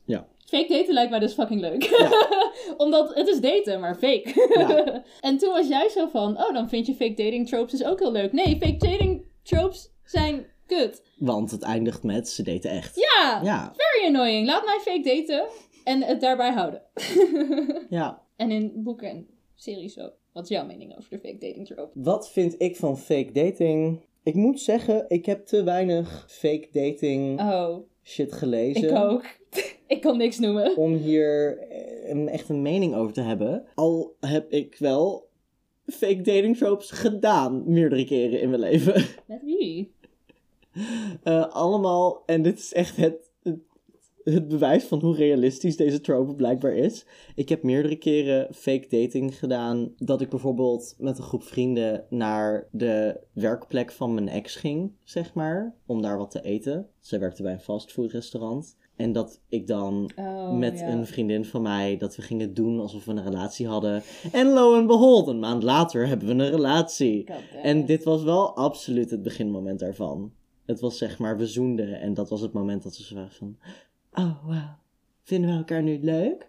Ja. Fake daten lijkt mij dus fucking leuk. Ja. Omdat het is daten, maar fake. Ja. en toen was jij zo van, oh, dan vind je fake dating tropes dus ook heel leuk. Nee, fake dating tropes zijn kut. Want het eindigt met ze daten echt. Ja, Ja, very annoying. Laat mij fake daten en het daarbij houden. ja. en in boeken en series ook. Wat is jouw mening over de fake dating trope? Wat vind ik van fake dating? Ik moet zeggen, ik heb te weinig fake dating Oh, shit gelezen. ik ook. ik kan niks noemen. Om hier eh, een echt een mening over te hebben. Al heb ik wel fake dating tropes gedaan meerdere keren in mijn leven. Met wie? Eh, allemaal, en dit is echt het, het, bewijs van hoe realistisch deze trope blijkbaar is. Ik heb meerdere keren fake dating gedaan. Dat ik bijvoorbeeld met een groep vrienden naar de werkplek van mijn ex ging, zeg maar. Om daar wat te eten. Zij werkte bij een fastfoodrestaurant. En dat ik dan Oh, met ja. een vriendin van mij dat we gingen doen alsof we een relatie hadden. En lo en behold, een maand later hebben we een relatie. En dit was wel absoluut het beginmoment daarvan. Het was zeg maar, we zoenden en dat was het moment dat ze waren van... Oh, wow. Vinden we elkaar nu leuk?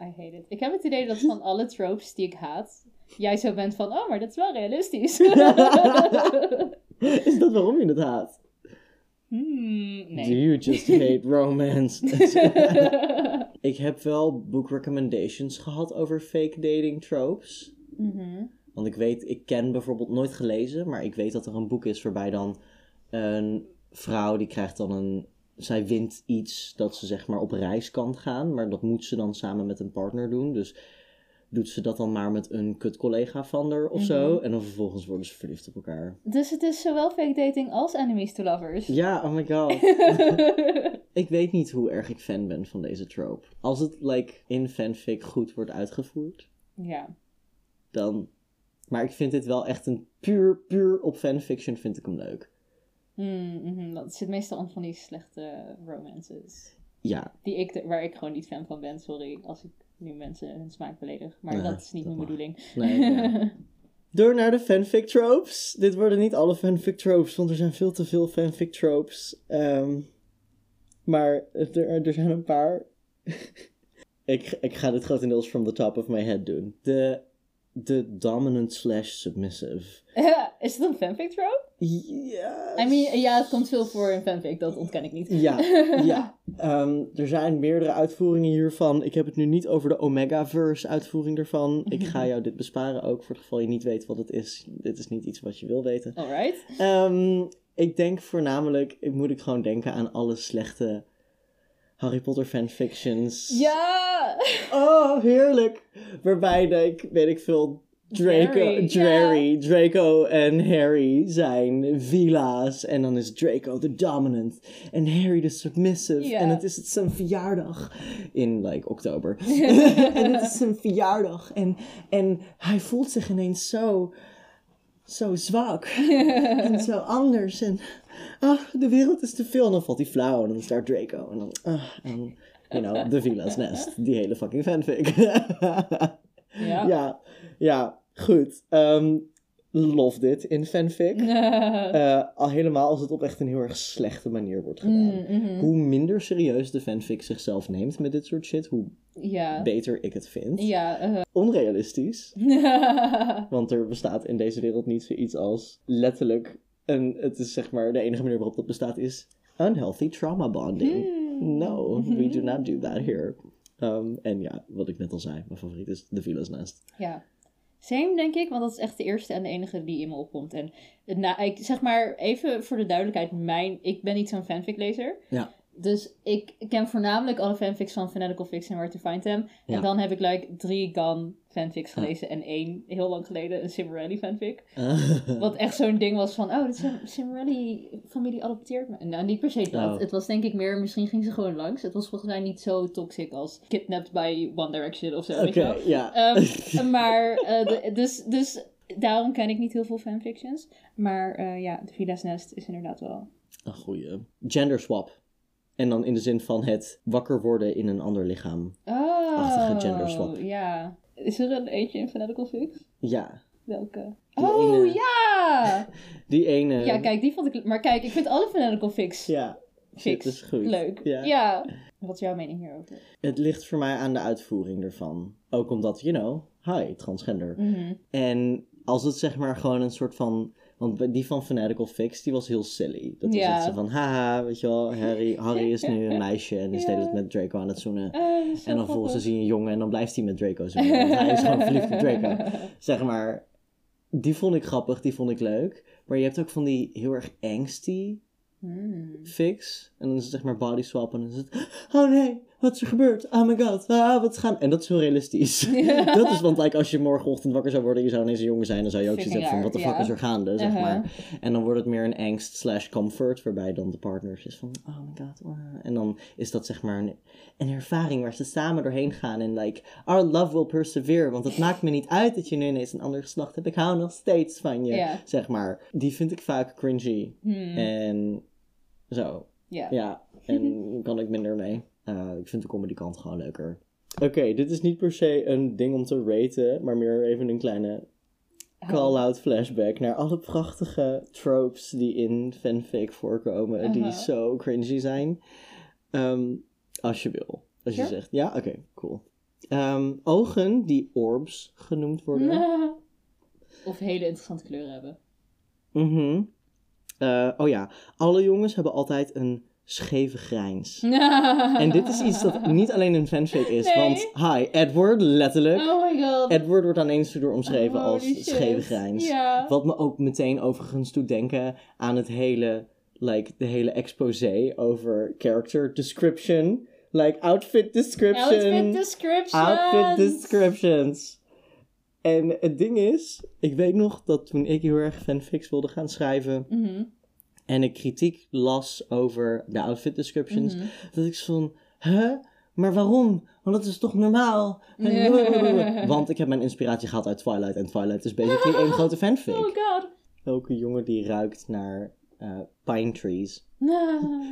I hate it. Ik heb het idee dat van alle tropes die ik haat, jij zo bent van, oh, maar dat is wel realistisch. Is dat waarom je het haat? hmm, Do nee. you just hate romance? ik heb wel book recommendations gehad over fake dating tropes. Mhm. Want ik weet, ik ken bijvoorbeeld nooit gelezen, maar ik weet dat er een boek is waarbij dan een vrouw die krijgt dan een. Zij wint iets dat ze zeg maar op reis kan gaan, maar dat moet ze dan samen met een partner doen. Dus doet ze dat dan maar met een kut collega van haar of zo. Mhm. En dan vervolgens worden ze verliefd op elkaar. Dus het is zowel fake dating als enemies to lovers. Ja, oh my god. ik weet niet hoe erg ik fan ben van deze trope. Als het like in fanfic goed wordt uitgevoerd, ja. dan. Maar ik vind dit wel echt een puur, puur op fanfiction vind ik hem leuk. Hmm, mhm. Dat zit meestal aan van die slechte romances. Ja, Die ik, waar ik gewoon niet fan van ben, sorry als ik nu mensen hun smaak beledig. Maar dat is niet dat mijn mag. bedoeling. nee. ja. Door naar de fanfic tropes. Dit worden niet alle fanfic tropes, want er zijn veel te veel fanfic tropes. Ehm, maar er, er zijn een paar. ik, ik ga dit grotendeels from the top of my head doen. De, de dominant slash submissive. is het een fanfic trope? Ja. I mean, ja, het komt veel voor in fanfic, dat ontken ik niet. Ja, ja. Ehm, er zijn meerdere uitvoeringen hiervan. Ik heb het nu niet over de Omega-verse uitvoering ervan. Ik ga jou dit besparen ook, voor het geval je niet weet wat het is. Dit is niet iets wat je wil weten. Alright. Ehm, ik denk voornamelijk, ik moet ik gewoon denken aan alle slechte Harry Potter fanfictions. Ja! Oh, heerlijk. Waarbij ik weet ik veel, Draco, Drarry, Draco en Harry zijn villa's. En dan is Draco de dominant. En Harry de submissive. En het is zijn verjaardag. In, like, oktober. en het is zijn verjaardag. En, en hij voelt zich ineens zo... Zo zwak. en zo anders. En ah, de wereld is te veel. En dan valt hij flauw. En dan start Draco. En dan... ah, en, you know, de villa's nest. Die hele fucking fanfic. Ja. Ja, ja, goed. Ehm love dit in fanfic. Eh, al helemaal als het op echt een heel erg slechte manier wordt gedaan. Mm, mhm. Hoe minder serieus de fanfic zichzelf neemt met dit soort shit, hoe Ja. beter ik het vind. Ja. eh. Onrealistisch, want er bestaat in deze wereld niet zoiets als letterlijk een, het is zeg maar, de enige manier waarop dat bestaat is unhealthy trauma bonding. Hmm. No, we do not do that here. Um, en ja, wat ik net al zei, mijn favoriet is The Villa's Nest. Ja. Same, denk ik, want dat is echt de eerste en de enige die in me opkomt. En nou, ik zeg maar even voor de duidelijkheid, mijn, ik ben niet zo'n fanfic-lezer. Ja. Dus ik ken voornamelijk alle fanfics van Fanatical Fiction en Where to Find Them. Ja. En dan heb ik like drie Gun fanfics gelezen en één, heel lang geleden, een Cimarelli fanfic. Wat echt zo'n ding was van, oh, de Sim- Cimarelli-familie adopteert me. Nou, niet per se dat. Oh. Het was denk ik meer, misschien ging ze gewoon langs. Het was volgens mij niet zo toxic als Kidnapped by One Direction of zo. Oké, ja. Ehm, maar, eh, de- dus, dus daarom ken ik niet heel veel fanfictions. Maar eh, ja, de Villa's Nest is inderdaad wel... Een goeie. Gender swap. En dan in de zin van het wakker worden in een ander lichaam. Oh, Achtige genderswap. Ja. Is er een eentje in Fanatical Fix? Ja, Welke? Die oh, ene- ja! die ene. Ja, kijk, die vond ik... Maar kijk, ik vind alle Fanatical Fix Ja, fix dat is goed. leuk. Ja. Ja. Wat is jouw mening hierover? Het ligt voor mij aan de uitvoering ervan. Ook omdat, you know, hi, transgender. Mhm. En als het zeg maar gewoon een soort van... Want die van Fanatical Fix, die was heel silly. Dat was echt zo van, haha, weet je wel, Harry, Harry is nu een meisje en is de hele tijd met Draco aan het zoenen. Zo En dan volgens zie je een jongen en dan blijft hij met Draco zoenen. Want hij is gewoon verliefd op Draco. Zeg maar, die vond ik grappig, die vond ik leuk. Maar je hebt ook van die heel erg angsty Hmm. fix. En dan is het zeg maar body swap en dan is het... Oh nee, wat is er gebeurd? Oh my god, ah, wat gaan... En dat is heel realistisch. dat is, want like, als je morgenochtend wakker zou worden en je zou ineens een jongen zijn... dan zou je ook zoiets hebben van, wat de fuck ja. is er gaande, zeg Uh-huh. maar. En dan wordt het meer een angst slash comfort... waarbij dan de partners is van, oh my god. En dan is dat zeg maar een, een ervaring waar ze samen doorheen gaan... en like, our love will persevere... want het maakt me niet uit dat je nu ineens een ander geslacht hebt... ik hou nog steeds van je, Ja. zeg maar. Die vind ik vaak cringy. Hmm. En zo. Ja. Ja, en kan ik minder mee. Eh, ik vind de comedy kant gewoon leuker. Oké, dit is niet per se een ding om te raten, maar meer even een kleine Oh. call-out flashback naar alle prachtige tropes die in fanfic voorkomen, die Uh-huh. zo cringy zijn. Ehm, als je wil. Als je zegt, ja, oké, cool. Ehm, ogen die orbs genoemd worden. Of hele interessante kleuren hebben. Mhm. Eh, oh ja, alle jongens hebben altijd een scheve grijns. En dit is iets dat niet alleen een fanfic is, Nee. want hi, Edward, letterlijk. Oh my god. Edward wordt aan eens door omschreven als shit. scheve grijns. Wat me ook meteen overigens doet denken aan het hele, like, de hele exposé over character description. Like, outfit description. Outfit description. Outfit descriptions. En het ding is, ik weet nog dat toen ik heel erg fanfics wilde gaan schrijven Mhm, en ik kritiek las over de outfit descriptions, mhm. dat ik zo van, huh? Maar waarom? Want dat is toch normaal? Want ik heb mijn inspiratie gehad uit Twilight en Twilight is basically één grote fanfic. Oh god. Elke jongen die ruikt naar eh, pine trees.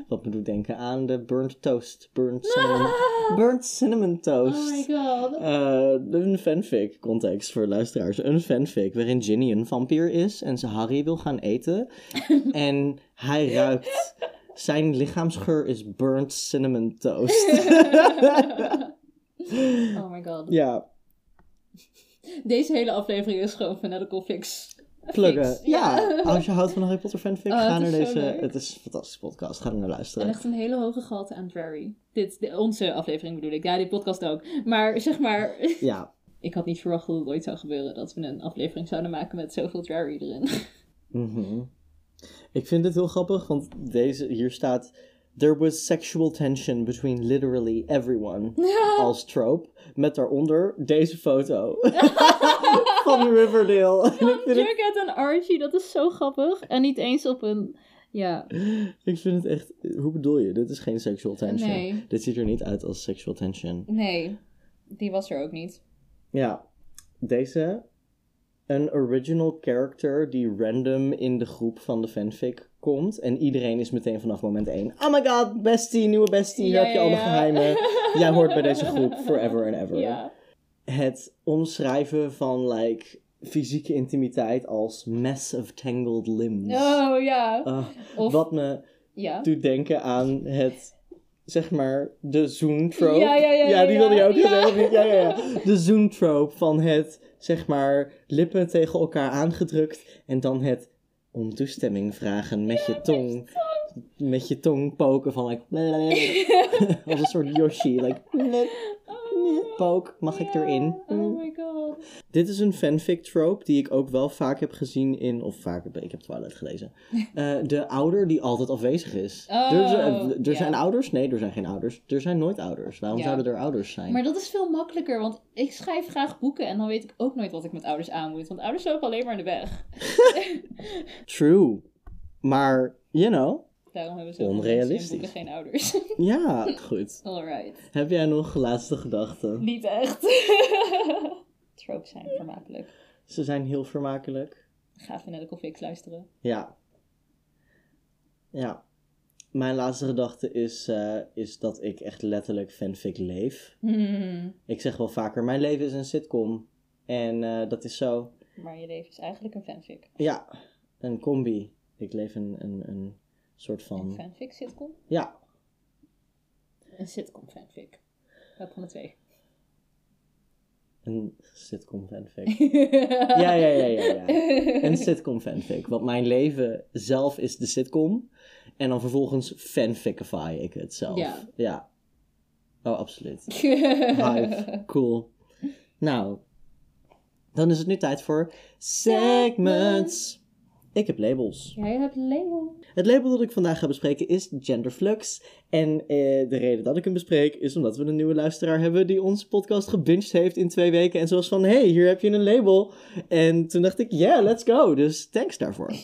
Wat me doet denken aan de burnt toast. Burnt cinnamon, burnt cinnamon toast. Oh my god. Eh, een fanfic, context voor luisteraars. Een fanfic waarin Ginny een vampier is en ze Harry wil gaan eten. en hij ruikt... Zijn lichaamsgeur is burnt cinnamon toast. oh my god. ja, Deze hele aflevering is gewoon Fanatical Fix. Pluggen. Ja, als je houdt van Harry Potter fanfic, Oh, ga naar deze... Het is een fantastische podcast, ga er naar En luisteren. echt een hele hoge gehalte aan Drarry. Dit, de- onze aflevering bedoel ik. Ja, die podcast ook. Maar zeg maar, Ja, ik had niet verwacht dat het ooit zou gebeuren dat we een aflevering zouden maken met zoveel Drarry erin. Mhm. Ik vind het heel grappig, want deze, hier staat There was sexual tension between literally everyone. Als trope. Met daaronder deze foto. van Riverdale. Het, Jughead en Archie, dat is zo grappig. En niet eens op een... Ja, ik vind het echt... Hoe bedoel je? Dit is geen sexual tension. Nee. Dit ziet er niet uit als sexual tension. nee. Die was er ook niet. Ja, deze. Een original character die random in de groep van de fanfic komt. En iedereen is meteen vanaf moment 1. Oh my god, bestie, nieuwe bestie. Hier Ja, heb je ja, al de ja. geheimen. Jij hoort bij deze groep forever and ever. Ja. Het omschrijven van like, fysieke intimiteit als mess of tangled limbs. Oh ja. Ah, Of, Wat me doet denken aan het, zeg maar, de zoentrope. Ja, ja, ja, ja, die wilde je ook zeggen, ja, ja. De zoentrope van het, zeg maar, lippen tegen elkaar aangedrukt en dan het om toestemming vragen met je tong. Met je tong poken van, like, als een soort Yoshi, like, poke, mag ik erin? Oh my god. Dit is een fanfic trope die ik ook wel vaak heb gezien in, of vaak, ik heb Twilight gelezen. Eh, de ouder die altijd afwezig is. Oh, er zijn, er zijn ouders? Nee, er zijn geen ouders. Er zijn nooit ouders. Waarom zouden er ouders zijn? Maar dat is veel makkelijker, want ik schrijf graag boeken en dan weet ik ook nooit wat ik met ouders aan moet. Want ouders lopen alleen maar in de weg. True. Maar, you know, Daarom hebben ze Onrealistisch. geen ouders. ja, goed. Alright. Heb jij nog laatste gedachten? Niet echt. Tropes zijn vermakelijk. Ze zijn heel vermakelijk. Ga even naar de Fix luisteren. Ja. Ja. Mijn laatste gedachte is, eh, is dat ik echt letterlijk fanfic leef. Hmm. Ik zeg wel vaker, mijn leven is een sitcom. En eh, dat is zo. Maar je leven is eigenlijk een fanfic. Ja, een combi. Ik leef een, een, een soort Een van... fanfic sitcom? Ja, Een sitcom fanfic. Welke van de twee? Een sitcom fanfic. Ja, ja, ja, ja, ja. Een sitcom fanfic. Want mijn leven zelf is de sitcom. En dan vervolgens fanficify ik het zelf. Ja. Ja. Oh, absoluut. Hive. Cool. Nou, dan is het nu tijd voor segments. Ik heb labels. Jij hebt label. Het label dat ik vandaag ga bespreken is Genderflux. En eh, de reden dat ik hem bespreek is omdat we een nieuwe luisteraar hebben die onze podcast gebinged heeft in twee weken. En zoals van, hey, hier heb je een label. En toen dacht ik, yeah, let's go. Dus thanks daarvoor.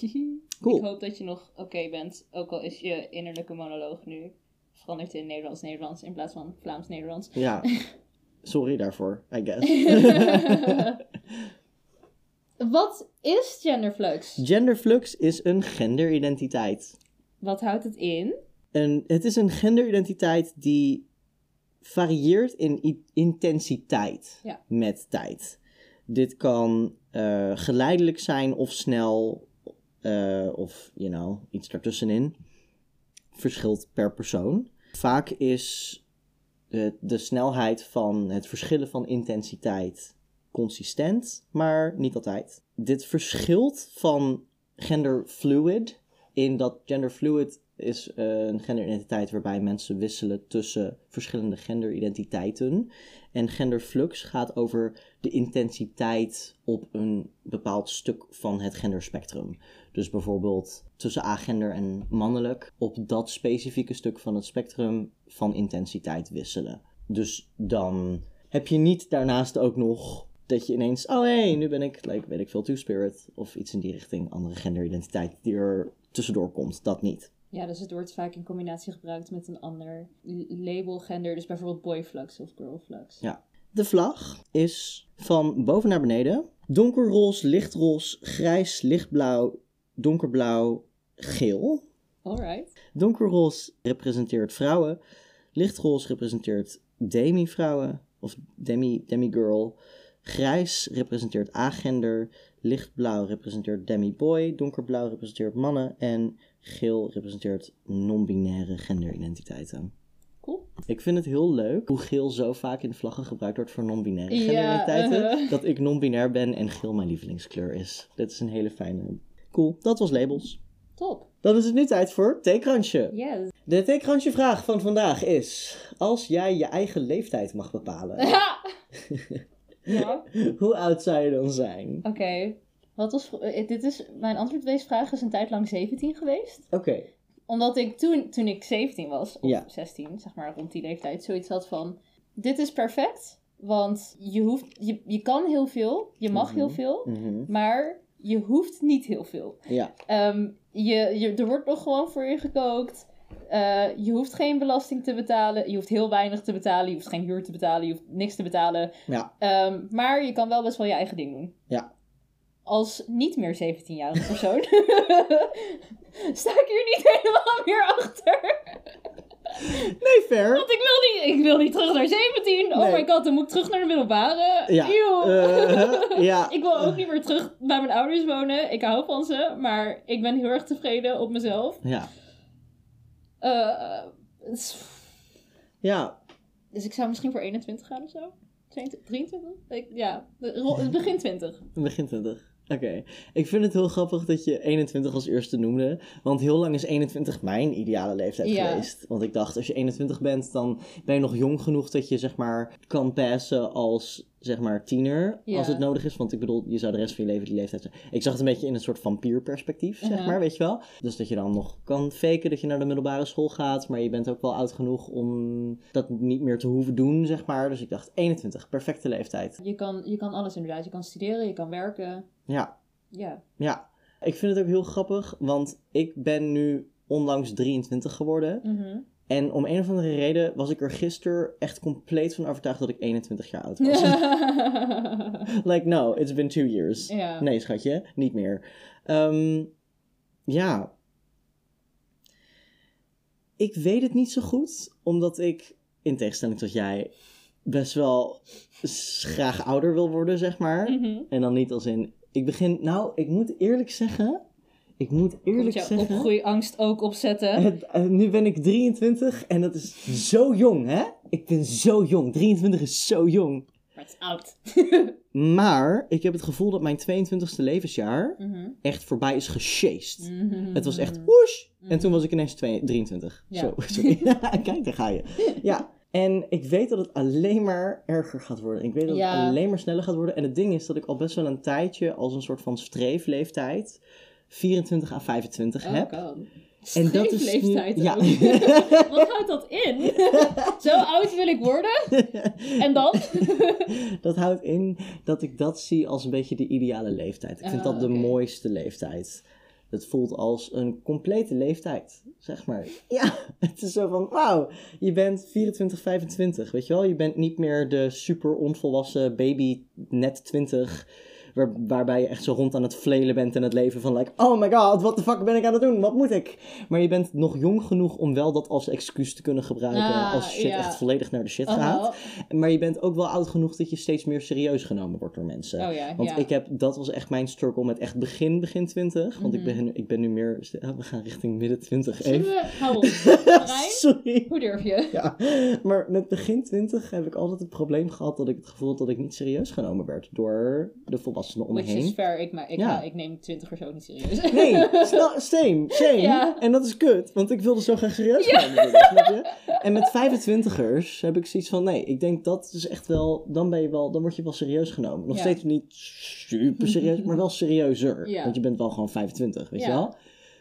Cool. Ik hoop dat je nog oké bent. Ook al is je innerlijke monoloog nu veranderd in Nederlands-Nederlands in plaats van Vlaams-Nederlands. Ja, sorry daarvoor, I guess. Wat is genderflux? Genderflux is een genderidentiteit. Wat houdt het in? Een, het is een genderidentiteit die varieert in intensiteit Ja. met tijd. Dit kan eh, geleidelijk zijn of snel, eh, of you know, iets daartussenin. Verschilt per persoon. Vaak is de, de snelheid van het verschillen van intensiteit consistent, maar niet altijd. Dit verschilt van genderfluid, in dat genderfluid is eh, een genderidentiteit waarbij mensen wisselen tussen verschillende genderidentiteiten. En genderflux gaat over de intensiteit op een bepaald stuk van het genderspectrum. Dus bijvoorbeeld tussen agender en mannelijk op dat specifieke stuk van het spectrum van intensiteit wisselen. Dus dan heb je niet daarnaast ook nog dat je ineens, oh hé, hey, nu ben ik, like, weet ik veel, two-spirit of iets in die richting, andere genderidentiteit die er tussendoor komt. Dat niet. Ja, dus het wordt vaak in combinatie gebruikt met een ander label gender. Dus bijvoorbeeld boyflux of girlflux. Ja. De vlag is van boven naar beneden. Donkerroze, lichtroze, grijs, lichtblauw, donkerblauw, geel. Alright. Donkerroze representeert vrouwen. Lichtroze representeert demi-vrouwen of demi, demi-girl. Grijs representeert agender. Lichtblauw representeert demi-boy. Donkerblauw representeert mannen. En geel representeert non-binaire genderidentiteiten. Cool. Ik vind het heel leuk hoe geel zo vaak in vlaggen gebruikt wordt voor non-binaire Ja, genderidentiteiten. uh-huh. Dat ik non-binair ben en geel mijn lievelingskleur is. Dit is een hele fijne. Cool, dat was labels. Top. Dan is het nu tijd voor theekransje. Yes. De theekransje vraag van vandaag is: Als jij je eigen leeftijd mag bepalen, ja. hoe oud zou je dan zijn? Oké. Wat was... eh, dit is... Mijn antwoord op deze vraag is een tijd lang 17 geweest. Oké, omdat ik toen, toen ik 17 was, of Ja. 16, zeg maar rond die leeftijd, zoiets had van: dit is perfect. Want je, hoeft, je, je kan heel veel, je mag heel Mhm. veel, Mhm. maar je hoeft niet heel veel. Ja, Ehm, je, je, er wordt nog gewoon voor je gekookt. Eh, je hoeft geen belasting te betalen. Je hoeft heel weinig te betalen. Je hoeft geen huur te betalen. Je hoeft niks te betalen. ja, Ehm, maar je kan wel best wel je eigen ding doen. Ja. Als niet meer 17-jarige persoon sta ik hier niet helemaal meer achter. nee, fair. Want ik wil niet, ik wil niet terug naar 17. Oh Nee. my god, dan moet ik terug naar de middelbare. Ja. Eh, ja. Ik wil ook niet meer terug bij mijn ouders wonen. Ik hou van ze, maar ik ben heel erg tevreden op mezelf. Ja, Eh, is- ja, dus ik zou misschien voor 21 gaan of zo. 22, 23? Ik, ja, begin 20. begin 20. Oké. Ik vind het heel grappig dat je 21 als eerste noemde. Want heel lang is 21 mijn ideale leeftijd Ja. geweest. Want ik dacht, als je 21 bent, dan ben je nog jong genoeg dat je zeg maar kan passen als zeg maar tiener. Ja. Als het nodig is. Want ik bedoel, je zou de rest van je leven die leeftijd zijn. Ik zag het een beetje in een soort vampierperspectief, zeg Uh-huh. maar, weet je wel. Dus dat je dan nog kan faken dat je naar de middelbare school gaat. Maar je bent ook wel oud genoeg om dat niet meer te hoeven doen, zeg maar. Dus ik dacht, 21, perfecte leeftijd. Je kan, je kan alles inderdaad. Je kan studeren, je kan werken. Ja. Ja. Ja, ik vind het ook heel grappig, want ik ben nu onlangs 23 geworden. Mhm. En om een of andere reden was ik er gisteren echt compleet van overtuigd dat ik 21 jaar oud was. like, no, it's been two years. ja. Nee, schatje, niet meer. Ehm, ja. Ik weet het niet zo goed, omdat ik, in tegenstelling tot jij, best wel graag ouder wil worden, zeg maar. Mhm. En dan niet als in. Ik begin. Nou, ik moet eerlijk zeggen. Ik moet eerlijk jouw zeggen. opgroeiangst ook opzetten? Het, eh, nu ben ik 23 en dat is zo jong, hè? Ik ben zo jong. 23 is zo jong. Maar het is oud. Maar ik heb het gevoel dat mijn 22e levensjaar Mhm. echt voorbij is gesjeest. Mhm. Het was echt woesh. En toen was ik ineens twee- 23. Ja. Zo, sorry. Kijk, daar ga je. Ja. En ik weet dat het alleen maar erger gaat worden. Ik weet dat Ja. het alleen maar sneller gaat worden. En het ding is dat ik al best wel een tijdje als een soort van streefleeftijd 24 à 25 Oh heb. god. En dat is nu- Streefleeftijd ja. Wat houdt dat in? Zo oud wil ik worden? En dan? dat houdt in dat ik dat zie als een beetje de ideale leeftijd. Ik vind Ah, dat de oké. mooiste leeftijd. Het voelt als een complete leeftijd, zeg maar. Ja, het is zo van, wauw, je bent 24, 25, weet je wel? Je bent niet meer de super onvolwassen baby, net 20, waar, waarbij je echt zo rond aan het flelen bent in het leven van, like, oh my god, wat de fuck ben ik aan het doen? Wat moet ik? Maar je bent nog jong genoeg om wel dat als excuus te kunnen gebruiken Ah, als shit echt volledig naar de shit Oh, gaat. Maar je bent ook wel oud genoeg dat je steeds meer serieus genomen wordt door mensen. oh Want ik heb, dat was echt mijn struggle met echt begin, begin 20. Want Mhm. ik, ben, ik ben nu meer, oh, we gaan richting midden 20 Zullen even. we... Sorry. hoe durf je? Ja, maar met begin 20 heb ik altijd het probleem gehad dat ik het gevoel had dat ik niet serieus genomen werd door de volwassenen me Which is fair. Ik, maar, ik, Ja. ik neem twintigers ook niet serieus. Nee, same, same. Ja. En dat is kut, want ik wilde zo graag serieus genomen worden, snap je? En met 25ers heb ik zoiets van, nee, ik denk dat is echt wel, dan ben je wel, dan word je wel serieus genomen. Nog steeds niet super serieus, maar wel serieuzer. Want je bent wel gewoon 25, weet je wel?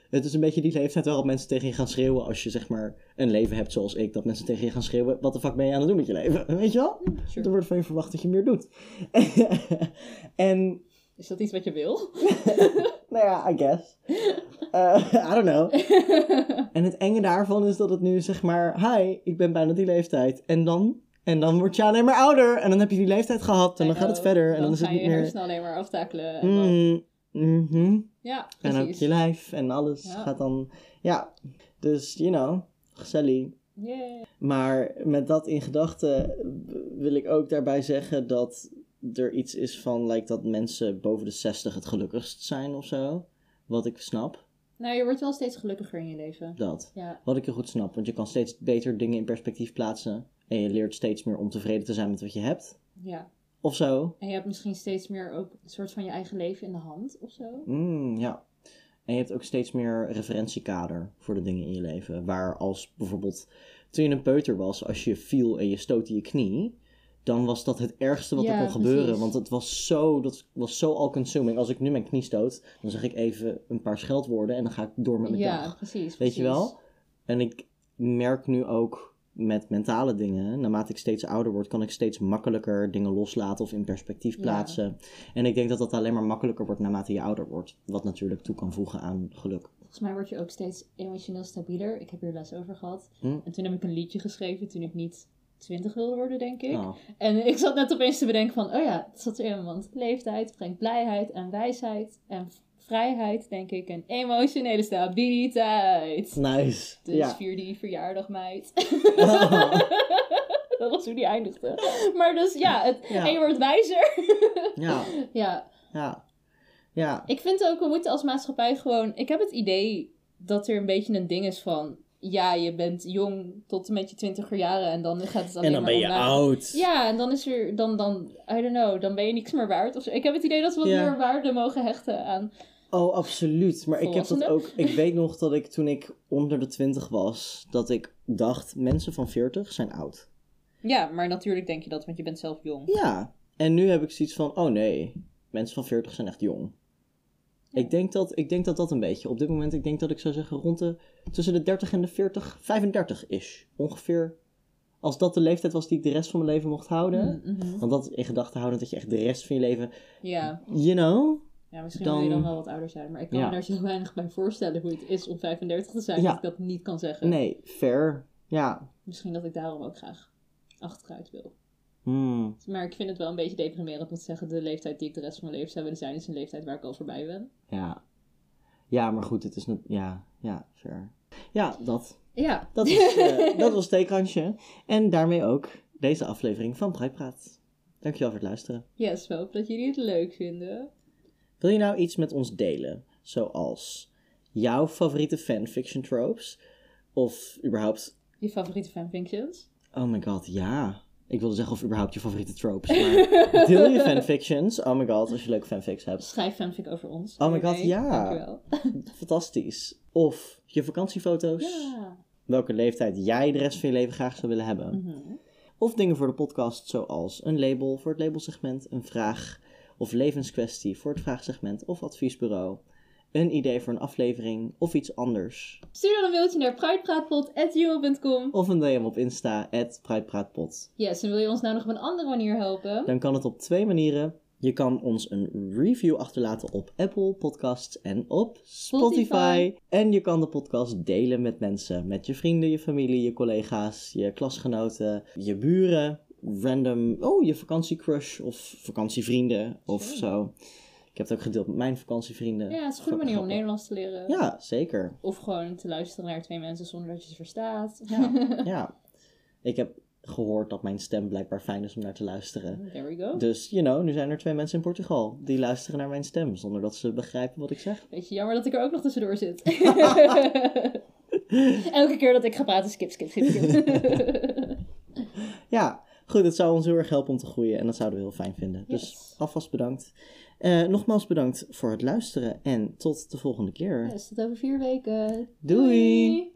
Het is een beetje die leeftijd waarop mensen tegen je gaan schreeuwen als je zeg maar een leven hebt zoals ik. Dat mensen tegen je gaan schreeuwen, wat de fuck ben je aan het doen met je leven? Weet je wel? Sure. Er wordt van je verwacht dat je meer doet. en Is dat iets wat je wil? nou ja, I guess. Eh, I don't know. En het enge daarvan is dat het nu zeg maar, hi, ik ben bijna die leeftijd. En dan, en dan word je alleen maar ouder. En dan heb je die leeftijd gehad. En dan gaat het know. verder. En dan is het ga niet je meer... hersenen alleen maar aftakelen. En dan- Mm, mhm. Ja, En ook je lijf en alles Ja. gaat dan... Ja, dus, you know, gezellig. Yeah. Maar met dat in gedachten wil ik ook daarbij zeggen dat er iets is van like, dat mensen boven de 60 het gelukkigst zijn of zo. Wat ik snap, Nou, je wordt wel steeds gelukkiger in je leven. dat. Ja. Wat ik heel goed snap, want je kan steeds beter dingen in perspectief plaatsen. En je leert steeds meer om tevreden te zijn met wat je hebt. ja. Of zo. En je hebt misschien steeds meer ook een soort van je eigen leven in de hand of zo. Mm, ja. En je hebt ook steeds meer referentiekader voor de dingen in je leven. Waar als bijvoorbeeld toen je een peuter was, als je viel en je stootte je knie, dan was dat het ergste wat er Ja, kon gebeuren. Want het was zo, dat was zo all-consuming. Als ik nu mijn knie stoot, dan zeg ik even een paar scheldwoorden en dan ga ik door met mijn Ja, dag. precies. Weet precies. je wel? En ik merk nu ook met mentale dingen, naarmate ik steeds ouder word, kan ik steeds makkelijker dingen loslaten of in perspectief Ja. plaatsen. En ik denk dat dat alleen maar makkelijker wordt naarmate je ouder wordt. Wat natuurlijk toe kan voegen aan geluk. Volgens mij word je ook steeds emotioneel stabieler. Ik heb hier les over gehad. Hm? En toen heb ik een liedje geschreven toen ik niet 20 wilde worden, denk ik. Oh. En ik zat net opeens te bedenken van, oh ja, het zat erin, want leeftijd brengt blijheid en wijsheid en vrijheid, denk ik, en emotionele stabiliteit. Nice. Dus ja. vier die verjaardag, meid. Oh. Dat was hoe die eindigde. Maar dus ja, het, Ja. en je wordt wijzer. ja, ja, ja, ja. ik vind ook, we moeten als maatschappij gewoon... Ik heb het idee dat er een beetje een ding is van... Ja, je bent jong tot en met je twintiger jaren en dan gaat het alleen En dan maar ben je omlaag. oud. Ja, en dan is er, dan, dan, I don't know, dan ben je niks meer waard. Of zo. Ik heb het idee dat we wat meer waarde mogen hechten aan. Oh, absoluut. Maar ik heb dat ook. Ik weet nog dat ik toen ik onder de 20 was, dat ik dacht: mensen van 40 zijn oud. Ja, maar natuurlijk denk je dat, want je bent zelf jong. Ja. En nu heb ik zoiets van: oh nee, mensen van 40 zijn echt jong. Ik, denk dat, ik denk dat dat een beetje. Op dit moment, ik denk dat ik zou zeggen rond de. tussen de 30 en de 40, 35 is. Ongeveer. Als dat de leeftijd was die ik de rest van mijn leven mocht houden. Mhm. Want dat in gedachten houden dat je echt de rest van je leven. Ja. You know? Ja, misschien Dan- wil je dan wel wat ouder zijn. Maar ik kan Ja. me daar zo weinig bij voorstellen hoe het is om 35 te zijn. Ja. Dat ik dat niet kan zeggen. Nee, fair. Ja. Misschien dat ik daarom ook graag achteruit wil. Hmm. Maar ik vind het wel een beetje deprimerend om te zeggen... de leeftijd die ik de rest van mijn leven zou willen zijn... is een leeftijd waar ik al voorbij ben. Ja. Ja, maar goed, het is. Ja, ja, fair. Ja, dat. Ja. Dat was, eh, dat was Theekransje. En daarmee ook deze aflevering van Praat. Dankjewel voor het luisteren. Yes, we hopen dat jullie het leuk vinden. Wil je nou iets met ons delen? Zoals jouw favoriete fanfiction tropes? Of überhaupt... Je favoriete fanfictions? Oh my god, ja. Ik wilde zeggen of überhaupt je favoriete tropes. Maar deel je fanfictions. Oh my god, als je leuke fanfics hebt. Schrijf fanfic over ons. Oh my god, Nee, ja. Dankjewel. Fantastisch. Of je vakantiefoto's. Ja. Welke leeftijd jij de rest van je leven graag zou willen hebben. Mhm. Of dingen voor de podcast, zoals een label voor het labelsegment, een vraag of levenskwestie voor het vraagsegment of adviesbureau, een idee voor een aflevering of iets anders. Stuur dan een mailtje naar pruitpraatpot.gmail.com. Of een DM op Insta, @pruitpraatpot. Yes, en wil je ons nou nog op een andere manier helpen? Dan kan het op twee manieren. Je kan ons een review achterlaten op Apple Podcasts en op Spotify. Spotify. En je kan de podcast delen met mensen. Met je vrienden, je familie, je collega's, je klasgenoten, je buren. Random, oh, je vakantiecrush of vakantievrienden of zo. Ik heb het ook gedeeld met mijn vakantievrienden. Ja, het is een goede manier om Nederlands te leren. Ja, zeker. Of gewoon te luisteren naar twee mensen zonder dat je ze verstaat. Ja, ja. Ik heb gehoord dat mijn stem blijkbaar fijn is om naar te luisteren. There we go. Dus, you know, nu zijn er twee mensen in Portugal die luisteren naar mijn stem zonder dat ze begrijpen wat ik zeg. Beetje jammer dat ik er ook nog tussendoor zit. Elke keer dat ik ga praten, skip, skip, skip, skip. Ja, goed, het zou ons heel erg helpen om te groeien en dat zouden we heel fijn vinden. Dus alvast bedankt. Eh, nogmaals bedankt voor het luisteren en tot de volgende keer. yes, tot over vier weken. Doei.